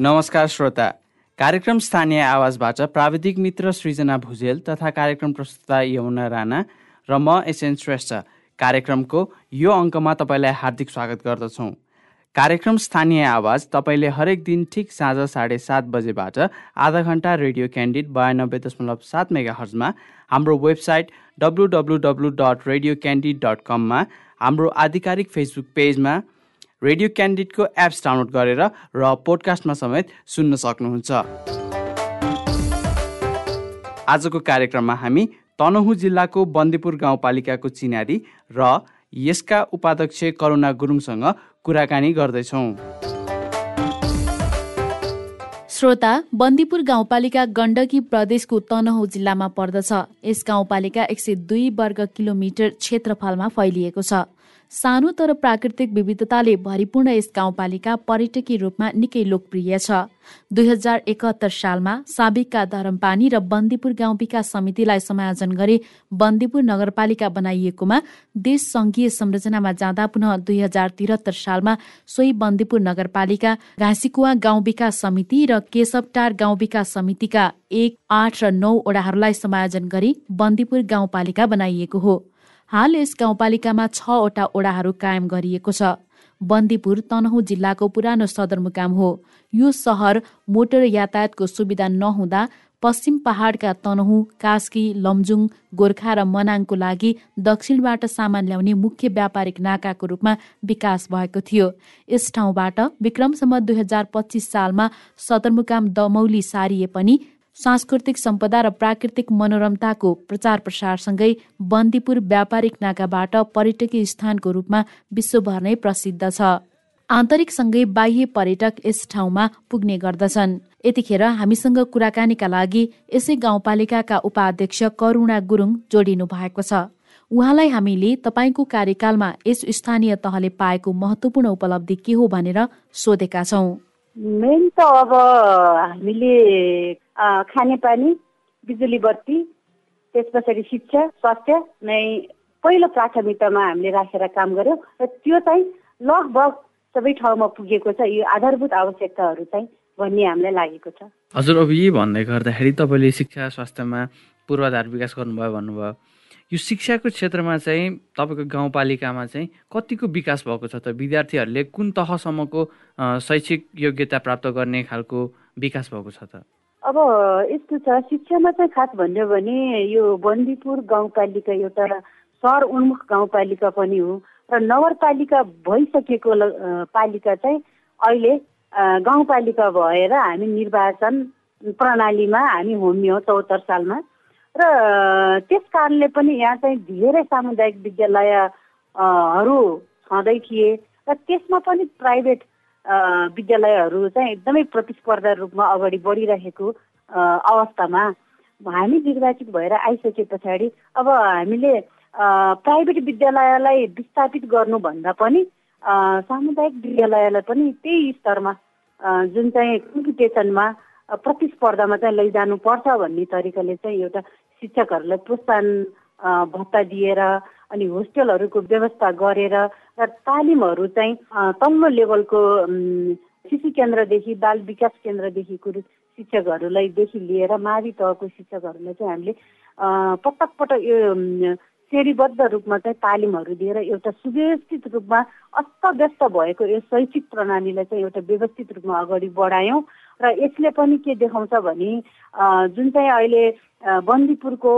नमस्कार श्रोता। कार्यक्रम स्थानीय आवाजबाट प्राविधिक मित्र सृजना भुजेल तथा कार्यक्रम प्रस्तुता यमुना राणा र म एसएन श्रेष्ठ। कार्यक्रमको यो अङ्कमा तपाईँलाई हार्दिक स्वागत गर्दछौँ। कार्यक्रम स्थानीय आवाज तपाईँले हरेक दिन ठिक साँझ साढे सात बजेबाट आधा घन्टा रेडियो क्यान्डिड बयानब्बे दशमलव सात मेगा हर्जमा हाम्रो website W W dot radio candid dot कममा हाम्रो आधिकारिक फेसबुक पेजमा रेडियो क्यान्डिडको एप्स डाउनलोड गरेर र पोडकास्टमा समेत सुन्न सक्नुहुन्छ। आजको कार्यक्रममा हामी तनहुँ जिल्लाको बन्दीपुर गाउँपालिकाको चिनारी र यसका उपाध्यक्ष करुणा गुरुङसँग कुराकानी गर्दैछौँ। श्रोता बन्दीपुर गाउँपालिका गण्डकी प्रदेशको तनहुँ जिल्लामा पर्दछ। यस गाउँपालिका एक सय दुई वर्ग किलोमिटर क्षेत्रफलमा फैलिएको छ। सानो तर प्राकृतिक विविधताले भरिपूर्ण यस गाउँपालिका पर्यटकीय रूपमा निकै लोकप्रिय छ। दुई हजार एकहत्तर सालमा साबिकका धरमपानी र बन्दीपुर गाउँ विकास समितिलाई समायोजन गरी बन्दीपुर नगरपालिका बनाइएकोमा देश संघीय संरचनामा जाँदा पुनः दुई हजार त्रिहत्तर सालमा सोही बन्दीपुर नगरपालिका घाँसीकुवा गाउँ विकास समिति र केशवटार गाउँ विकास समितिका एक आठ र नौ ओडाहरूलाई समायोजन गरी बन्दीपुर गाउँपालिका बनाइएको हो। हाल यस गाउँपालिकामा छवटा ओडाहरू कायम गरिएको छ। बन्दीपुर तनहुँ जिल्लाको पुरानो सदरमुकाम हो। यो सहर मोटर यातायातको सुविधा नहुँदा पश्चिम पहाडका तनहुँ कास्की लमजुङ गोर्खा र मनाङको लागि दक्षिणबाट सामान ल्याउने मुख्य व्यापारिक नाकाको रूपमा विकास भएको थियो। यस ठाउँबाट विक्रमसम्म दुई हजार पच्चिस सालमा सदरमुकाम दमौली सारिए पनि सांस्कृतिक सम्पदा र प्राकृतिक मनोरमताको प्रचार प्रसारसँगै बन्दीपुर व्यापारिक नाकाबाट पर्यटकीय स्थानको रूपमा विश्वभर नै प्रसिद्ध छ। आन्तरिकसँगै बाह्य पर्यटक यस ठाउँमा पुग्ने गर्दछन्। यतिखेर हामीसँग कुराकानीका लागि यसै गाउँपालिकाका उपाध्यक्ष करुणा गुरुङ जोडिनु भएको छ। उहाँलाई हामीले तपाईँको कार्यकालमा यस स्थानीय तहले पाएको महत्वपूर्ण उपलब्धि के हो भनेर सोधेका छौँ। मेन त अब हामीले खानेपानी बिजुली बत्ती त्यस पछाडि शिक्षा स्वास्थ्य नै पहिलो प्राथमिकतामा हामीले राखेर काम गऱ्यौँ र त्यो चाहिँ लगभग सबै ठाउँमा पुगेको छ यो आधारभूत आवश्यकताहरू चाहिँ भन्ने हामीलाई लागेको छ। हजुर अब यही भन्दै गर्दाखेरि तपाईँले शिक्षा स्वास्थ्यमा पूर्वाधार विकास गर्नुभयो भन्नुभयो। यो शिक्षाको क्षेत्रमा चाहिँ तपाईँको गाउँपालिकामा चाहिँ कतिको विकास भएको छ त? विद्यार्थीहरूले कुन तहसम्मको शैक्षिक योग्यता प्राप्त गर्ने खालको विकास भएको छ त? अब यस्तो छ शिक्षामा चाहिँ खास भन्यो भने यो बन्दीपुर गाउँपालिका एउटा सहर उन्मुख गाउँपालिका पनि हो र नगरपालिका भइसकेको पालिका चाहिँ अहिले गाउँपालिका भएर हामी निर्वाचन प्रणालीमा हामी होमियौँ चौहत्तर सालमा। र त्यस कारणले पनि यहाँ चाहिँ धेरै सामुदायिक विद्यालयहरू छँदै थिए र त्यसमा पनि प्राइभेट विद्यालयहरू चाहिँ एकदमै प्रतिस्पर्धा रूपमा अगाडि बढिरहेको अवस्थामा हामी निर्वाचित भएर आइसके पछाडि अब हामीले प्राइभेट विद्यालयलाई विस्थापित गर्नुभन्दा पनि सामुदायिक विद्यालयलाई पनि त्यही स्तरमा जुन चाहिँ कम्पिटिसनमा प्रतिस्पर्धामा चाहिँ लैजानुपर्छ भन्ने तरिकाले चाहिँ एउटा शिक्षकहरूलाई प्रोत्साहन भत्ता दिएर अनि होस्टेलहरूको व्यवस्था गरेर र तालिमहरू चाहिँ तल्लो लेभलको शिशु केन्द्रदेखि बाल विकास केन्द्रदेखिको शिक्षकहरूलाई देखि लिएर मावि तहको शिक्षकहरूलाई चाहिँ हामीले पटक पटक यो श्रेणीबद्ध रूपमा चाहिँ तालिमहरू दिएर एउटा सुव्यवस्थित रूपमा अस्तव्यस्त भएको यो शैक्षिक प्रणालीलाई चाहिँ एउटा व्यवस्थित रूपमा अगाडि बढायौँ। र यसले पनि के देखाउँछ भने जुन चाहिँ अहिले बन्दीपुरको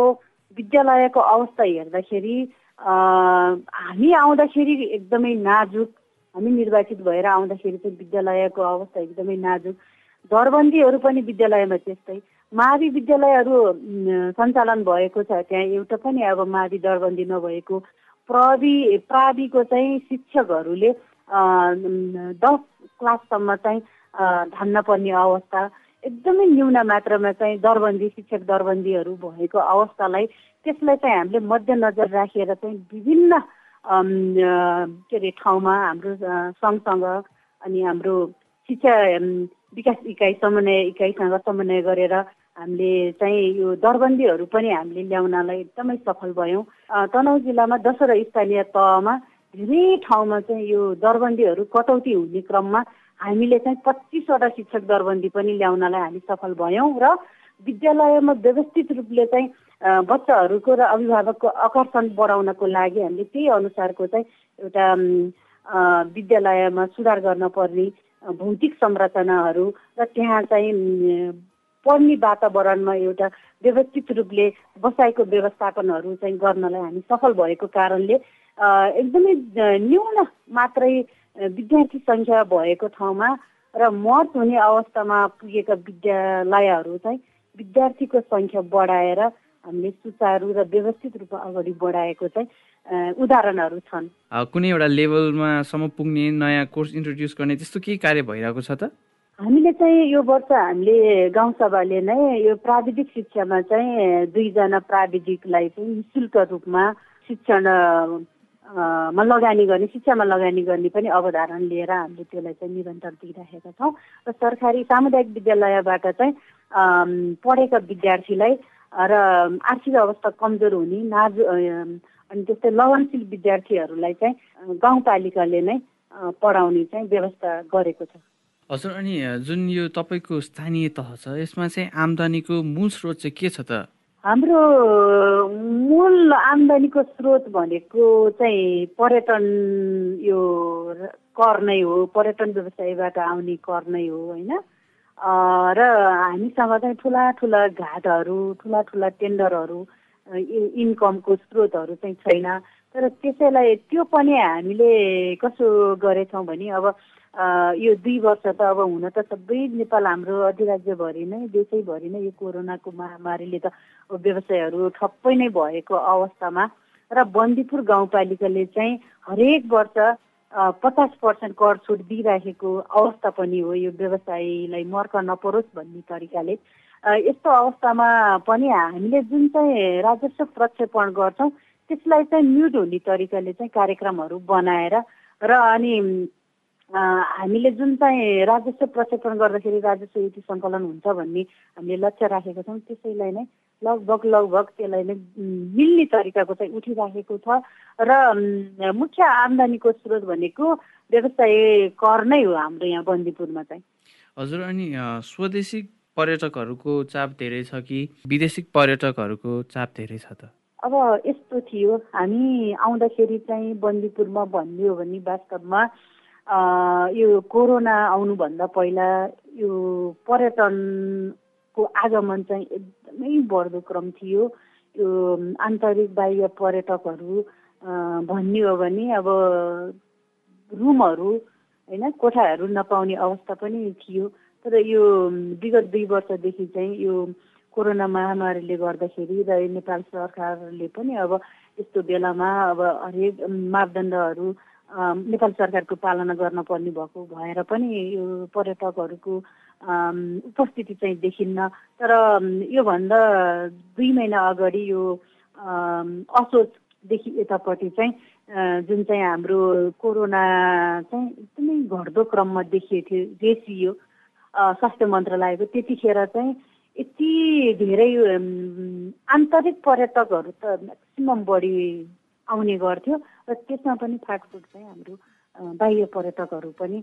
विद्यालयको अवस्था हेर्दाखेरि हामी आउँदाखेरि एकदमै नाजुक हामी निर्वाचित भएर आउँदाखेरि चाहिँ विद्यालयको अवस्था एकदमै नाजुक। दरबन्दीहरू पनि विद्यालयमा त्यस्तै। मावि विद्यालयहरू सञ्चालन भएको छ त्यहाँ। एउटा पनि अब मावि दरबन्दी नभएको। प्रवि प्राविको चाहिँ शिक्षकहरूले दस क्लाससम्म चाहिँ धान्न पर्ने अवस्था। एकदमै न्यून मात्रामा चाहिँ दरबन्दी शिक्षक दरबन्दीहरू भएको अवस्थालाई त्यसलाई चाहिँ हामीले मध्यनजर राखेर चाहिँ विभिन्न के अरे ठाउँमा हाम्रो सङ्घसँग अनि हाम्रो शिक्षा विकास इकाइ समन्वय इकाइसँग समन्वय गरेर हामीले चाहिँ यो दरबन्दीहरू पनि हामीले ल्याउनलाई एकदमै सफल भयौँ। तनहुँ जिल्लामा दसवटा स्थानीय तहमा धेरै ठाउँमा चाहिँ यो दरबन्दीहरू कटौती हुने क्रममा हामीले चाहिँ पच्चिसवटा शिक्षक दरबन्दी पनि ल्याउनलाई हामी सफल भयौँ र विद्यालयमा व्यवस्थित रूपले चाहिँ बच्चाहरूको र अभिभावकको आकर्षण बढाउनको लागि हामीले त्यही अनुसारको चाहिँ एउटा विद्यालयमा सुधार गर्न पर्ने भौतिक संरचनाहरू र त्यहाँ चाहिँ पढ्ने वातावरणमा एउटा व्यवस्थित रूपले बसाइको व्यवस्थापनहरू चाहिँ गर्नलाई हामी सफल भएको कारणले एकदमै न्यून मात्रै विद्यार्थी सङ्ख्या भएको ठाउँमा र मत हुने अवस्थामा पुगेका विद्यालयहरू चाहिँ विद्यार्थीको सङ्ख्या बढाएर हामीले सुचारू र व्यवस्थित रूपमा अगाडि बढाएको चाहिँ उदाहरणहरू छन्। कुनै एउटा लेभलमा सम्म पुग्ने नयाँ कोर्स इन्ट्रोड्युस गर्ने त्यस्तो केही कार्य भइरहेको छ त? हामीले चाहिँ यो वर्ष हामीले गाउँसभाले नै यो प्राविधिक शिक्षामा चाहिँ दुईजना प्राविधिकलाई चाहिँ नि शुल्क रूपमा शिक्षण मा लगानी गर्ने शिक्षामा लगानी गर्ने पनि अवधारण लिएर हामीले त्यसलाई चाहिँ निरन्तर दिइराखेका छौँ र सरकारी सामुदायिक विद्यालयबाट चाहिँ पढेका विद्यार्थीलाई र आर्थिक अवस्था कमजोर हुने नाज अनि त्यस्तै लगनशील विद्यार्थीहरूलाई चाहिँ गाउँपालिकाले नै पढाउने चाहिँ व्यवस्था गरेको छ। हजुर अनि जुन यो तपाईँको स्थानीय तह छ यसमा चाहिँ आम्दानीको मूल स्रोत चाहिँ के छ त? हाम्रो मूल आम्दानीको स्रोत भनेको चाहिँ पर्यटन यो कर नै हो पर्यटन व्यवसायबाट आउने कर नै हो होइन? र हामीसँग चाहिँ ठुला ठुला घाटहरू ठुला ठुला टेन्डरहरू इन्कमको स्रोतहरू चाहिँ छैन। तर त्यसैलाई त्यो पनि हामीले कसो गरेछौँ भने अब यो दुई वर्ष त अब हुन त सबै नेपाल हाम्रो अधिराज्यभरि नै देशैभरि नै यो कोरोनाको महामारीले त व्यवसायहरू ठप्पै नै भएको अवस्थामा र बन्दीपुर गाउँपालिकाले चाहिँ हरेक वर्ष पचास पर्सेन्ट कर छुट दिइराखेको अवस्था पनि हो यो व्यवसायीलाई मर्क नपरोस् भन्ने तरिकाले। यस्तो अवस्थामा पनि हामीले जुन चाहिँ राजस्व प्रक्षेपण गर्छौँ त्यसलाई चाहिँ म्युट हुने तरिकाले चाहिँ कार्यक्रमहरू बनाएर र अनि हामीले जुन चाहिँ राजस्व प्रक्षेपण गर्दाखेरि राजस्व युति सङ्कलन हुन्छ भन्ने हामीले लक्ष्य राखेका छौँ त्यसैलाई नै लगभग लगभग त्यसलाई नै मिल्ने तरिकाको चाहिँ उठिराखेको छ र मुख्य आम्दानीको स्रोत भनेको व्यवसाय कर नै हो हाम्रो यहाँ बन्दीपुरमा चाहिँ। हजुर अनि स्वदेशी पर्यटकहरूको चाप धेरै छ कि विदेशी पर्यटकहरूको चाप धेरै छ त? अब यस्तो थियो हामी आउँदाखेरि चाहिँ बन्दीपुरमा भन्ने हो भने वास्तवमा यो कोरोना आउनुभन्दा पहिला यो पर्यटनको आगमन चाहिँ एकदमै बढ्दो क्रम थियो। यो आन्तरिक बाह्य पर्यटकहरू भन्ने हो भने अब रुमहरू होइन कोठाहरू नपाउने अवस्था पनि थियो। तर यो विगत दुई वर्षदेखि चाहिँ यो कोरोना महामारीले गर्दाखेरि र नेपाल सरकारले पनि अब यस्तो बेलामा अब हरेक मापदण्डहरू नेपाल सरकारको पालना गर्न पर्ने भएको भएर पनि यो पर्यटकहरूको उपस्थिति चाहिँ देखिन्न। तर योभन्दा दुई महिना अगाडि यो असोजदेखि यतापट्टि चाहिँ जुन चाहिँ हाम्रो कोरोना चाहिँ एकदमै घट्दो क्रममा देखिएको थियो देखियो स्वास्थ्य मन्त्रालयको त्यतिखेर चाहिँ यति धेरै आन्तरिक पर्यटकहरू त म्याक्सिमम् बढी आउने गर्थ्यो र त्यसमा पनि फाटफुट चाहिँ हाम्रो बाह्य पर्यटकहरू पनि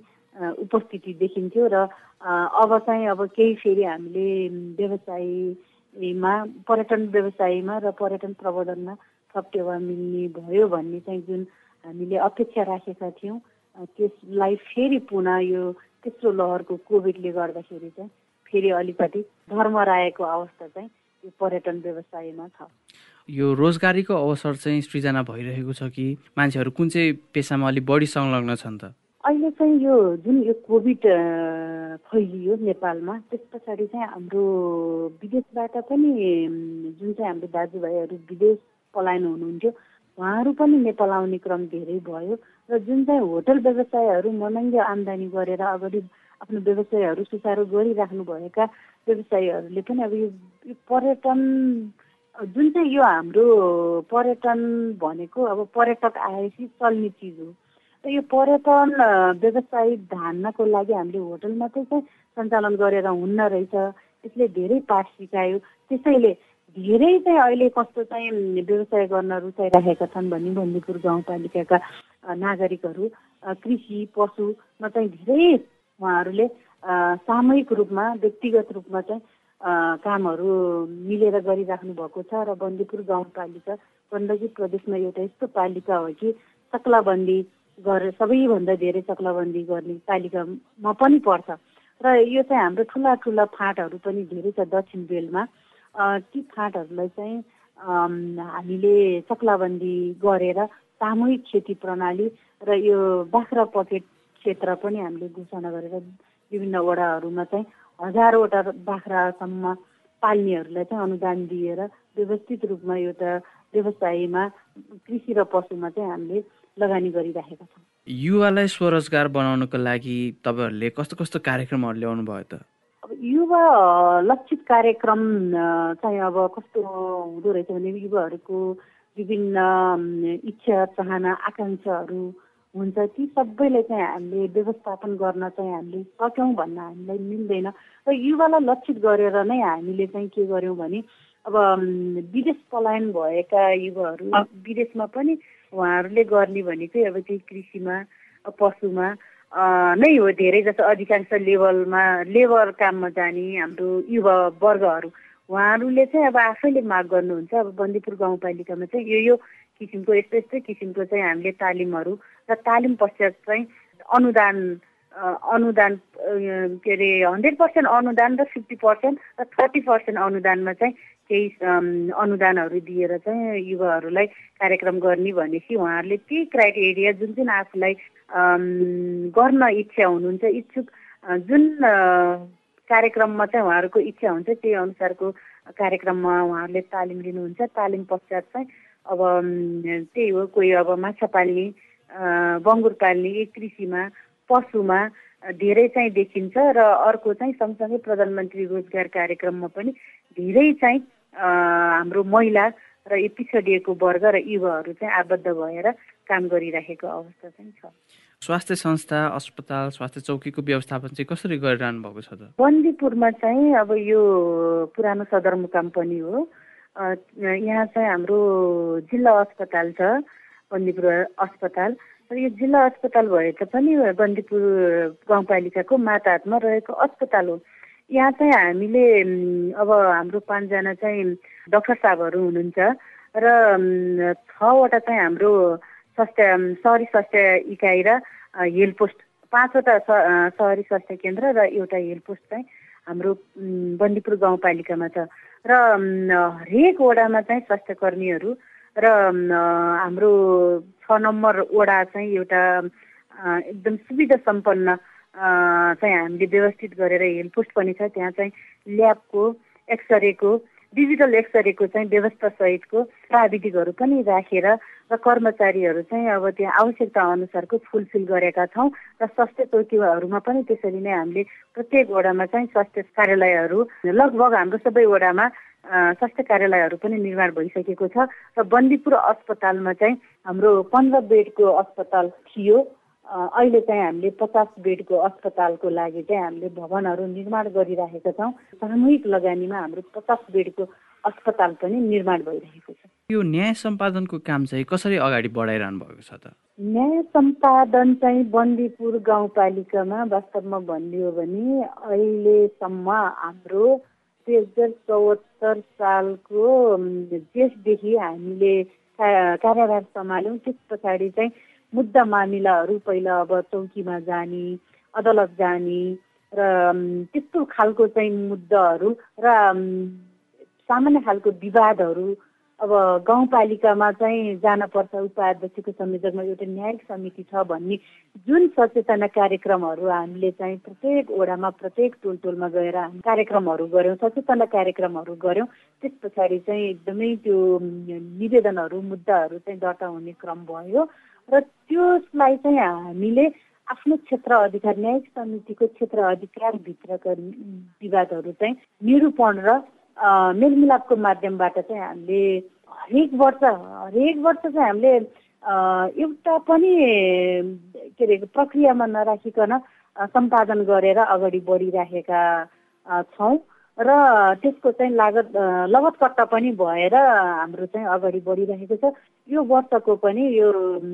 उपस्थिति देखिन्थ्यो र अब चाहिँ अब केही फेरि हामीले व्यवसायमा पर्यटन व्यवसायमा र पर्यटन प्रबन्धनमा थप टेवा मिल्ने भयो भन्ने चाहिँ जुन हामीले अपेक्षा राखेका थियौँ त्यसलाई फेरि पुनः यो तेस्रो लहरको कोभिडले गर्दाखेरि चाहिँ फेरि अलिकति धर्मराएको अवस्था चाहिँ यो पर्यटन व्यवसायमा छ। यो रोजगारीको अवसर चाहिँ सृजना भइरहेको छ कि मान्छेहरू कुन चाहिँ पेसामा अलिक बढी संलग्न छन् त? अहिले चाहिँ यो जुन यो कोभिड फैलियो नेपालमा त्यस पछाडि चाहिँ हाम्रो विदेशबाट पनि जुन चाहिँ हाम्रो दाजुभाइहरू विदेश पलायन हुनुहुन्थ्यो उहाँहरू पनि नेपाल आउने क्रम धेरै भयो र जुन चाहिँ होटल व्यवसायहरू महँगो आम्दानी गरेर अगाडि आफ्नो व्यवसायहरू सुचारू गरिराख्नुभएका व्यवसायीहरूले पनि अब यो पर्यटन जुन चाहिँ यो हाम्रो पर्यटन भनेको अब पर्यटक आएपछि चल्ने चिज हो। र यो पर्यटन व्यवसाय धान्नको लागि हामीले होटल मात्रै चाहिँ सञ्चालन गरेर हुन्न रहेछ। त्यसले धेरै पाठ सिकायो। त्यसैले धेरै चाहिँ अहिले कस्तो चाहिँ व्यवसाय गर्न रुचाइराखेका छन् भने बन्दीपुर गाउँपालिकाका नागरिकहरू कृषि पशुमा चाहिँ धेरै उहाँहरूले सामूहिक रूपमा व्यक्तिगत रूपमा चाहिँ कामहरू मिलेर गरिराख्नु भएको छ र बन्दीपुर गाउँपालिका गण्डकी प्रदेशमा एउटा यस्तो पालिका हो कि चक्लाबन्दी गरेर सबैभन्दा धेरै चक्लाबन्दी गर्ने पालिकामा पनि पर्छ। र यो चाहिँ हाम्रो ठुला ठुला फाँटहरू पनि धेरै छ दक्षिण बेलमा ती फाँटहरूलाई चाहिँ हामीले चक्लाबन्दी गरेर सामूहिक खेती प्रणाली र यो बाख्रा पकेट क्षेत्र पनि हामीले घोषणा गरेर विभिन्न वडाहरूमा चाहिँ हजारवटा बाख्रासम्म पाल्नेहरूलाई चाहिँ अनुदान दिएर व्यवस्थित रूपमा एउटा व्यवसायमा कृषि र पशुमा चाहिँ हामीले लगानी गरिराखेका छौँ। युवालाई स्वरोजगार बनाउनको लागि तपाईँहरूले कस्तो कस्तो कार्यक्रमहरू ल्याउनु भयो त? अब युवा लक्षित कार्यक्रम चाहिँ अब कस्तो हुँदो रहेछ भने युवाहरूको विभिन्न इच्छा चाहना आकाङ्क्षाहरू हुन्छ ती सबैलाई चाहिँ हामीले व्यवस्थापन गर्न चाहिँ हामीले सक्यौँ भन्न हामीलाई मिल्दैन। र युवालाई लक्षित गरेर नै हामीले चाहिँ के गर्यौँ भने अब विदेश पलायन भएका युवाहरू विदेशमा पनि उहाँहरूले गर्ने भनेकै अब त्यही कृषिमा पशुमा नै हो धेरै जस्तो अधिकांश लेभलमा लेबर काममा जाने हाम्रो युवा वर्गहरू। उहाँहरूले चाहिँ अब आफैले माग गर्नुहुन्छ। अब बन्दीपुर गाउँपालिकामा चाहिँ यो यो किसिमको यस्तै यस्तै किसिमको चाहिँ हामीले तालिमहरू र तालिम पश्चात चाहिँ अनुदान अनुदान के अरे हन्ड्रेड पर्सेन्ट अनुदान र फिफ्टी पर्सेन्ट र थर्टी पर्सेन्ट अनुदानमा चाहिँ केही अनुदानहरू दिएर चाहिँ युवाहरूलाई कार्यक्रम गर्ने भनेपछि उहाँहरूले त्यही क्राइटेरिया जुन चाहिँ आफूलाई गर्न इच्छा हुनुहुन्छ इच्छुक जुन कार्यक्रममा चाहिँ उहाँहरूको इच्छा हुन्छ त्यही अनुसारको कार्यक्रममा उहाँहरूले तालिम लिनुहुन्छ। तालिम पश्चात चाहिँ अब त्यही हो कोही अब माछा पाल्ने बङ्गुर पाल्ने कृषिमा पशुमा धेरै चाहिँ देखिन्छ र अर्को चाहिँ सँगसँगै प्रधानमन्त्री रोजगार कार्यक्रममा पनि धेरै चाहिँ हाम्रो महिला र यो पिछडिएको वर्ग र युवाहरू चाहिँ आबद्ध भएर काम गरिराखेको अवस्था चाहिँ छ। स्वास्थ्य संस्था अस्पताल स्वास्थ्य चौकीको व्यवस्थापन चाहिँ कसरी गरिरहनु भएको छ त? बन्दीपुरमा चाहिँ अब यो पुरानो सदरमुकाम पनि हो। यहाँ चाहिँ हाम्रो जिल्ला अस्पताल छ बन्दीपुर अस्पताल। र यो जिल्ला अस्पताल भए तापनि बन्दीपुर गाउँपालिकाको माताहतमा रहेको अस्पताल हो। यहाँ चाहिँ हामीले अब हाम्रो पाँचजना चाहिँ डक्टर साहबहरू हुनुहुन्छ। र छवटा चाहिँ हाम्रो स्वास्थ्य सहरी स्वास्थ्य इकाइ र हेल्थ पोस्ट। पाँचवटा सहरी स्वास्थ्य केन्द्र र एउटा हेल्थ पोस्ट चाहिँ हाम्रो बन्दीपुर गाउँपालिकामा छ। र हरेक वडामा चाहिँ स्वास्थ्य कर्मीहरू र हाम्रो छ नम्बर वडा चाहिँ एउटा एकदम सुविधा सम्पन्न चाहिँ हामीले व्यवस्थित गरेर हेल्थ पोस्ट पनि छ। त्यहाँ चाहिँ ल्याबको एक्सरेको डिजिटल एक्सरेको चाहिँ व्यवस्था सहितको प्राविधिकहरू पनि राखेर र कर्मचारीहरू चाहिँ अब त्यहाँ आवश्यकता अनुसारको फुलफिल गरेका छौँ र स्वास्थ्य चौकीहरूमा पनि त्यसरी नै हामीले प्रत्येक वडामा चाहिँ स्वास्थ्य कार्यालयहरू लगभग हाम्रो सबै वडामा स्वास्थ्य कार्यालयहरू पनि निर्माण भइसकेको छ र बन्दीपुर अस्पतालमा चाहिँ हाम्रो पन्ध्र बेडको अस्पताल थियो। अहिले चाहिँ हामीले पचास बेडको अस्पतालको लागि चाहिँ हामीले भवनहरू निर्माण गरिराखेका छौँ सामूहिक लगानीमा हाम्रो पचास बेडको अस्पताल पनि निर्माण भइरहेको छ। यो न्याय सम्पादनको काम चाहिँ कसरी अगाडि बढाइरहनु भएको छ त? न्याय सम्पादन चाहिँ बन्दीपुर गाउँपालिकामा वास्तवमा भनिदियो भने अहिलेसम्म हाम्रो दुई हजार चौहत्तर सालको जेठदेखि हामीले कार्यभार सम्हाल्यौँ त्यस पछाडि चाहिँ मुद्दा मामिलाहरू पहिला अब चौकीमा जाने अदालत जाने र त्यस्तो खालको चाहिँ मुद्दाहरू र सामान्य खालको विवादहरू अब गाउँपालिकामा चाहिँ जानपर्छ उपाध्यक्षको संयोजकमा एउटा न्यायिक समिति छ भन्ने जुन सचेतना कार्यक्रमहरू हामीले चाहिँ प्रत्येक वडामा प्रत्येक टोल टोलमा गएर कार्यक्रमहरू गऱ्यौँ सचेतना कार्यक्रमहरू गऱ्यौँ त्यस पछाडि चाहिँ एकदमै त्यो निवेदनहरू मुद्दाहरू चाहिँ दर्ता हुने क्रम भयो। र त्यसलाई चाहिँ हामीले आफ्नो क्षेत्र अधिकार न्यायिक समितिको क्षेत्र अधिकारभित्रका विवादहरू चाहिँ निरूपण र मेलमिलापको माध्यमबाट चाहिँ हामीले हरेक वर्ष हरेक वर्ष चाहिँ हामीले एउटा पनि के अरे प्रक्रियामा नराखिकन सम्पादन गरेर अगाडि बढिराखेका छौँ। र त्यसको चाहिँ लागत लगतकट्टा पनि भएर हाम्रो चाहिँ अगाडि बढिरहेको छ। यो वर्षको पनि यो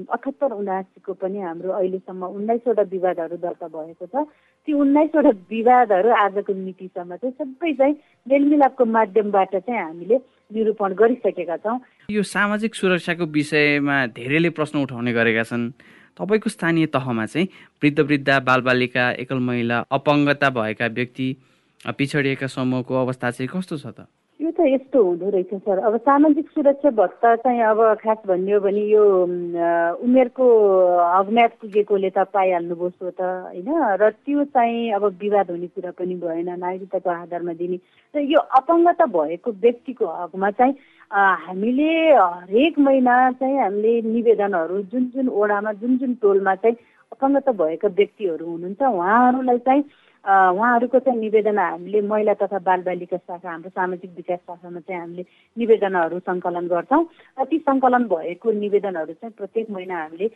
अठहत्तर उनासीको पनि हाम्रो अहिलेसम्म उन्नाइसवटा विवादहरू दर्ता भएको छ। ती उन्नाइसवटा विवादहरू आजको मितिसम्म चाहिँ सबै चाहिँ मेलमिलापको माध्यमबाट चाहिँ हामीले निरूपण गरिसकेका छौँ। यो सामाजिक सुरक्षाको विषयमा धेरैले प्रश्न उठाउने गरेका छन्। तपाईँको स्थानीय तहमा चाहिँ वृद्ध वृद्ध बालबालिका एकल महिला अपङ्गता भएका व्यक्ति पिछडिएका समूहको अवस्था चाहिँ कस्तो छ त? यो त यस्तो हुँदो रहेछ सर। अब सामाजिक सुरक्षा भत्ता चाहिँ अब खास भन्यो भने यो उमेरको हगम्याद पुगेकोले त पाइहाल्नुभयो सो त होइन? र त्यो चाहिँ अब विवाद हुने कुरा पनि भएन नागरिकताको आधारमा दिने। र यो अपङ्गता भएको व्यक्तिको हकमा चाहिँ हामीले हरेक महिना चाहिँ हामीले निवेदनहरू जुन जुन ओडामा जुन जुन टोलमा चाहिँ अपङ्गता भएका व्यक्तिहरू हुनुहुन्छ उहाँहरूलाई चाहिँ उहाँहरूको चाहिँ निवेदन हामीले महिला तथा बालबालिका शाखा हाम्रो सामाजिक विकास शाखामा चाहिँ हामीले निवेदनहरू सङ्कलन गर्छौँ। र ती सङ्कलन भएको निवेदनहरू चाहिँ प्रत्येक महिना हामीले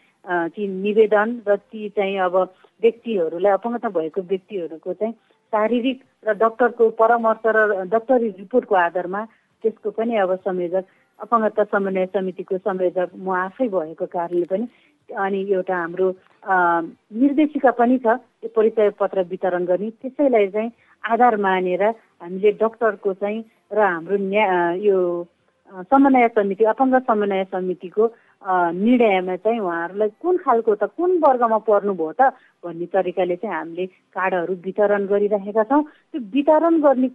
ती निवेदन र ती चाहिँ अब व्यक्तिहरूलाई अपङ्गता भएको व्यक्तिहरूको चाहिँ शारीरिक र डक्टरको परामर्श र डक्टरी रिपोर्टको आधारमा त्यसको पनि अब संयोजक अपङ्गता समन्वय समितिको संयोजक म आफै भएको कारणले पनि अनि एउटा हाम्रो निर्देशिका पनि छ यो परिचय पत्र वितरण गर्ने। त्यसैलाई चाहिँ आधार मानेर हामीले डक्टरको चाहिँ र हाम्रो न्या यो समन्वय समिति अपाङ्ग समन्वय समितिको निर्णयमा चाहिँ उहाँहरूलाई कुन खालको त कुन वर्गमा पर्नुभयो त भन्ने तरिकाले चाहिँ हामीले कार्डहरू वितरण गरिरहेका छौँ। त्यो वितरण गर्ने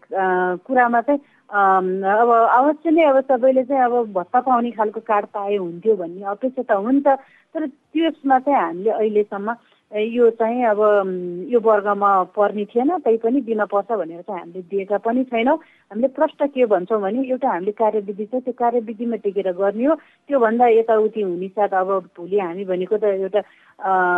कुरामा चाहिँ अब अवश्य नै अब सबैले चाहिँ अब भत्ता पाउने खालको कार्ड पाए हुन्थ्यो भन्ने अपेक्षा त हुन्छ तर त्यसमा चाहिँ हामीले अहिलेसम्म यो चाहिँ अब यो वर्गमा पर्ने थिएन तैपनि दिन पर्छ भनेर चाहिँ हामीले दिएका पनि छैनौँ। हामीले प्रष्ट के भन्छौँ भने एउटा हामीले कार्यविधि छ त्यो कार्यविधिमा टेकेर गर्ने हो। त्योभन्दा यताउति हुने साथ अब भोलि हामी भनेको त एउटा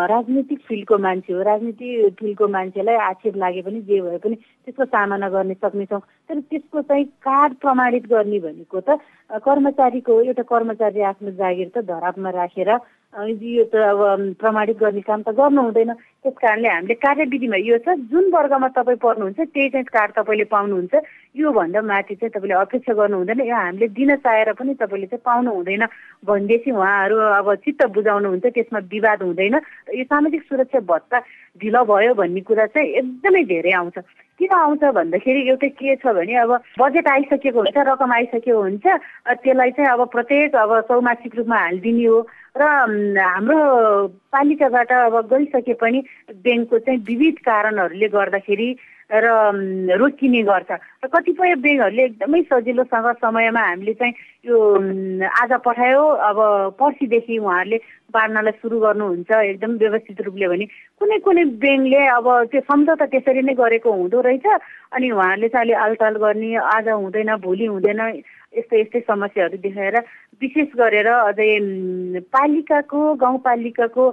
राजनीतिक फिल्डको मान्छे हो। राजनीति फिल्डको मान्छेलाई आक्षेप लागे पनि जे भए पनि त्यसको सामना गर्ने सक्नेछौँ। तर त्यसको चाहिँ कार्ड प्रमाणित गर्ने भनेको त कर्मचारीको एउटा कर्मचारी आफ्नो जागिर त धरापमा राखेर यो त अब प्रमाणित गर्ने काम त गर्नु हुँदैन। त्यस कारणले हामीले कार्यविधिमा यो छ जुन वर्गमा तपाईँ पर्नुहुन्छ त्यही चाहिँ कार्ड तपाईँले पाउनुहुन्छ। योभन्दा माथि चाहिँ तपाईँले अपेक्षा गर्नु हुँदैन यो हामीले दिन चाहेर पनि तपाईँले चाहिँ पाउनु हुँदैन। भनेदेखि उहाँहरू अब चित्त बुझाउनुहुन्छ त्यसमा विवाद हुँदैन। यो सामाजिक सुरक्षा भत्ता ढिलो भयो भन्ने कुरा चाहिँ एकदमै धेरै आउँछ। किन आउँछ भन्दाखेरि एउटै के छ भने अब बजेट आइसकेको हुन्छ रकम आइसकेको हुन्छ त्यसलाई चाहिँ अब प्रत्येक अब चौमासिक रूपमा हालिदिने हो। र हाम्रो पालिकाबाट अब गइसके पनि ब्याङ्कको चाहिँ विविध कारणहरूले गर्दाखेरि र रोकिने गर्छ। र कतिपय ब्याङ्कहरूले एकदमै सजिलोसँग समयमा हामीले चाहिँ यो आज पठायो अब पर्सिदेखि उहाँहरूले बाँड्नलाई सुरु गर्नुहुन्छ एकदम व्यवस्थित रूपले भने। कुनै कुनै ब्याङ्कले अब त्यो सम्झौता त्यसरी नै गरेको हुँदो रहेछ अनि उहाँहरूले चाहिँ अलिक आलटाल गर्ने आज हुँदैन भोलि हुँदैन यस्तै यस्तै समस्याहरू देखाएर विशेष गरेर अझै पालिकाको गाउँपालिकाको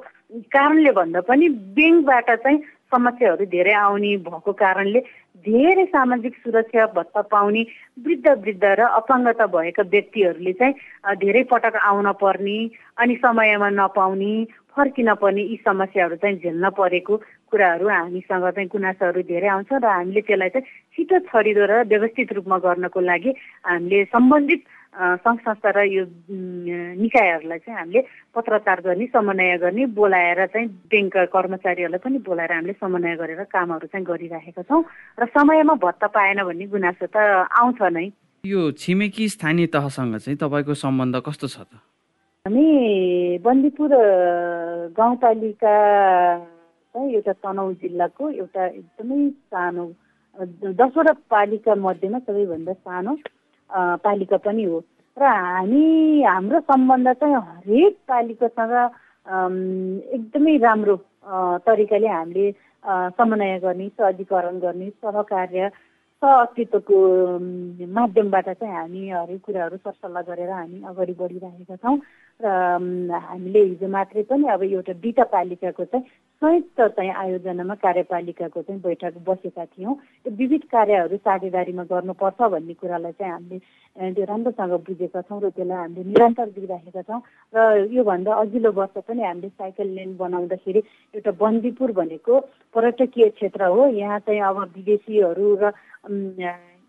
कारणले भन्दा पनि ब्याङ्कबाट चाहिँ समस्याहरू धेरै आउने भएको कारणले धेरै सामाजिक सुरक्षा भत्ता पाउने वृद्ध वृद्ध र अपाङ्गता भएका व्यक्तिहरूले चाहिँ धेरै पटक आउन पर्ने अनि समयमा नपाउने फर्किन पर्ने यी समस्याहरू चाहिँ झेल्न परेको कुराहरू हामीसँग चाहिँ गुनासोहरू धेरै आउँछ र हामीले त्यसलाई चाहिँ छिटो छरिदो र व्यवस्थित रूपमा गर्नको लागि हामीले सम्बन्धित सङ्घ संस्था र यो निकायहरूलाई चाहिँ हामीले पत्रचार गर्ने समन्वय गर्ने बोलाएर चाहिँ ब्याङ्क कर्मचारीहरूलाई पनि बोलाएर हामीले समन्वय गरेर कामहरू चाहिँ गरिराखेका छौँ। र समयमा भत्ता पाएन भन्ने गुनासो त आउँछ नै। यो छिमेकी स्थानीय तहसँग चाहिँ तपाईँको सम्बन्ध कस्तो छ त? हामी बन्दीपुर गाउँपालिका चाहिँ एउटा तनहुँ जिल्लाको एउटा एकदमै सानो दसवटा पालिका मध्येमा सबैभन्दा सानो पालिका पनि हो। र हामी हाम्रो सम्बन्ध चाहिँ हरेक पालिकासँग एकदमै राम्रो तरिकाले हामीले समन्वय गर्ने सहजीकरण गर्ने सहकार्य अस्तित्वको माध्यमबाट चाहिँ हामी हरेक कुराहरू सरसल्लाह गरेर हामी अगाडि बढिरहेका छौँ। र हामीले हिजो मात्रै पनि अब एउटा दुईवटा पालिकाको चाहिँ संयुक्त चाहिँ आयोजनामा कार्यपालिकाको चाहिँ बैठक बसेका थियौँ। त्यो विविध कार्यहरू साझेदारीमा गर्नुपर्छ भन्ने कुरालाई चाहिँ हामीले त्यो राम्रोसँग बुझेका छौँ र त्यसलाई हामीले निरन्तर दिइराखेका छौँ। र योभन्दा अघिल्लो वर्ष पनि हामीले साइकल लेन बनाउँदाखेरि एउटा बन्दीपुर भनेको पर्यटकीय क्षेत्र हो। यहाँ चाहिँ अब विदेशीहरू र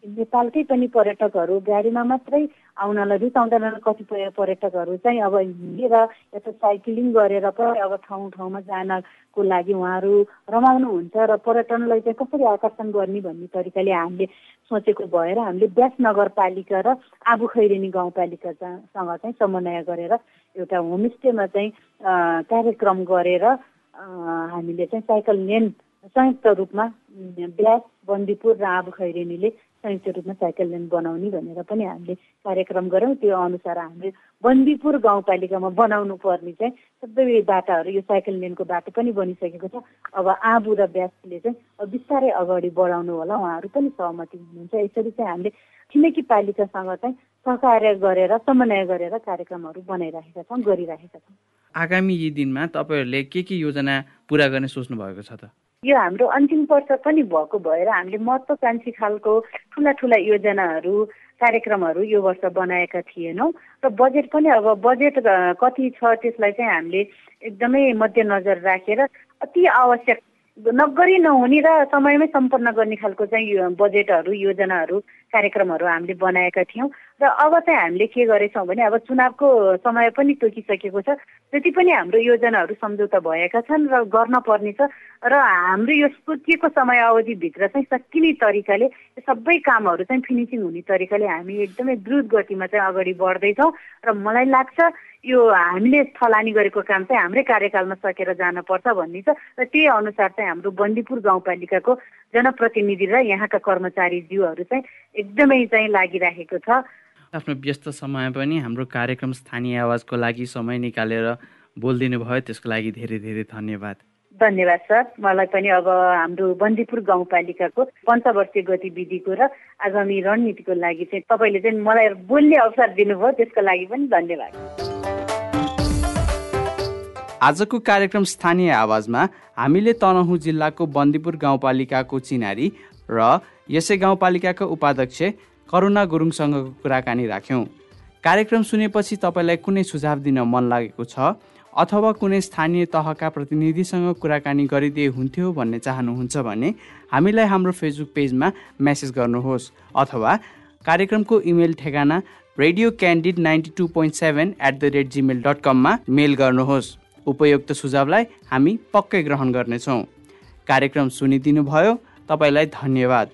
नेपालकै पनि पर्यटकहरू गाडीमा मात्रै आउनलाई रुचाउँदैनन् कतिपय पर्यटकहरू चाहिँ अब हिँडेर यता साइक्लिङ गरेर पनि अब ठाउँ ठाउँमा जानको लागि उहाँहरू रमाउनुहुन्छ र पर्यटनलाई चाहिँ कसरी आकर्षण गर्ने भन्ने तरिकाले हामीले सोचेको भएर हामीले ब्यास नगरपालिका र आबु खैरेनी गाउँपालिकासँग चाहिँ समन्वय गरेर एउटा होमस्टेमा चाहिँ कार्यक्रम गरेर हामीले चाहिँ साइकल लेन संयुक्त रूपमा ब्यास बन्दीपुर र आबु खैरेनीले संयुक्त रूपमा साइकल लेन बनाउने भनेर पनि हामीले कार्यक्रम गऱ्यौँ। त्यो अनुसार हामीले बन्दीपुर गाउँपालिकामा बनाउनु पर्ने चाहिँ सबै बाटाहरू यो साइकल लेनको बाटो पनि बनिसकेको छ। अब आबु र ब्यासले चाहिँ बिस्तारै अगाडि बढाउनु होला। उहाँहरू पनि सहमति हुनुहुन्छ। यसरी चाहिँ हामीले छिमेकी पालिकासँग चाहिँ सहकार्य गरेर समन्वय गरेर कार्यक्रमहरू बनाइराखेका छौँ गरिराखेका छौँ। आगामी यी दिनमा तपाईँहरूले के के योजना पुरा गर्ने सोच्नु भएको छ त? यो हाम्रो अन्तिम वर्ष पनि भएको भएर हामीले महत्त्वकाङ्क्षी खालको ठुला ठुला योजनाहरू कार्यक्रमहरू यो वर्ष बनाएका थिएनौँ र बजेट पनि अब बजेट कति छ त्यसलाई चाहिँ हामीले एकदमै मध्यनजर राखेर अति आवश्यक नगरी नहुने र समयमै सम्पन्न गर्ने खालको चाहिँ बजेटहरू योजनाहरू कार्यक्रमहरू हामीले बनाएका थियौँ। र अब चाहिँ हामीले के गरेछौँ भने अब चुनावको समय पनि तोकिसकेको छ। जति पनि हाम्रो योजनाहरू सम्झौता भएका छन् र गर्न पर्ने छ। र हाम्रो यो तोकिएको समय अवधिभित्र चाहिँ सकिने तरिकाले सबै कामहरू चाहिँ फिनिसिङ हुने तरिकाले हामी एकदमै द्रुत गतिमा चाहिँ अगाडि बढ्दैछौँ र मलाई लाग्छ यो हामीले थलानी गरेको काम चाहिँ हाम्रै कार्यकालमा सकेर जानुपर्छ भन्ने छ र त्यही अनुसार चाहिँ हाम्रो बन्दीपुर गाउँपालिकाको जनप्रतिनिधि र यहाँका कर्मचारीज्यूहरू चाहिँ एकदमै चाहिँ लागिराखेको छ। आफ्नो व्यस्त समय पनि हाम्रो कार्यक्रम स्थानीय आवाजको लागि समय निकालेर बोलिदिनु भयो त्यसको लागि धेरै धेरै धन्यवाद। धन्यवाद सर। मलाई पनि अब हाम्रो बन्दीपुर गाउँपालिकाको पञ्चवर्षीय गतिविधिको र आगामी रणनीतिको लागि चाहिँ तपाईँले चाहिँ मलाई बोल्ने अवसर दिनुभयो त्यसको लागि पनि धन्यवाद। आजको कार्यक्रम स्थानीय आवाजमा हामीले तनहुँ जिल्लाको बन्दीपुर गाउँपालिकाको चिनारी र यसै गाउँपालिकाको उपाध्यक्ष करुणा गुरुङसँगको कुराकानी राख्यौँ। कार्यक्रम सुनेपछि तपाईँलाई कुनै सुझाव दिन मन लागेको छ? अथवा कुनै स्थानीय तहका प्रतिनिधिसँग कुराकानी गरिदिए हुन्थ्यो भन्ने चाहनुहुन्छ भने हामीलाई हाम्रो फेसबुक पेजमा मेसेज गर्नुहोस्। अथवा कार्यक्रमको इमेल ठेगाना radio candid ninety two point seven eight the rate Gmail dot कममा मेल गर्नुहोस्। उपयुक्त सुझावलाई हामी पक्कै ग्रहण गर्नेछौँ। कार्यक्रम सुनिदिनु भयो तपाईँलाई धन्यवाद।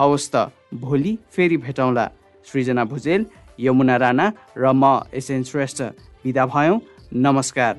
हवस् त। भोलि फेरि भेटौँला। सृजना भुजेल यमुना राणा र म एसएन श्रेष्ठ। बिदा भयौँ। नमस्कार।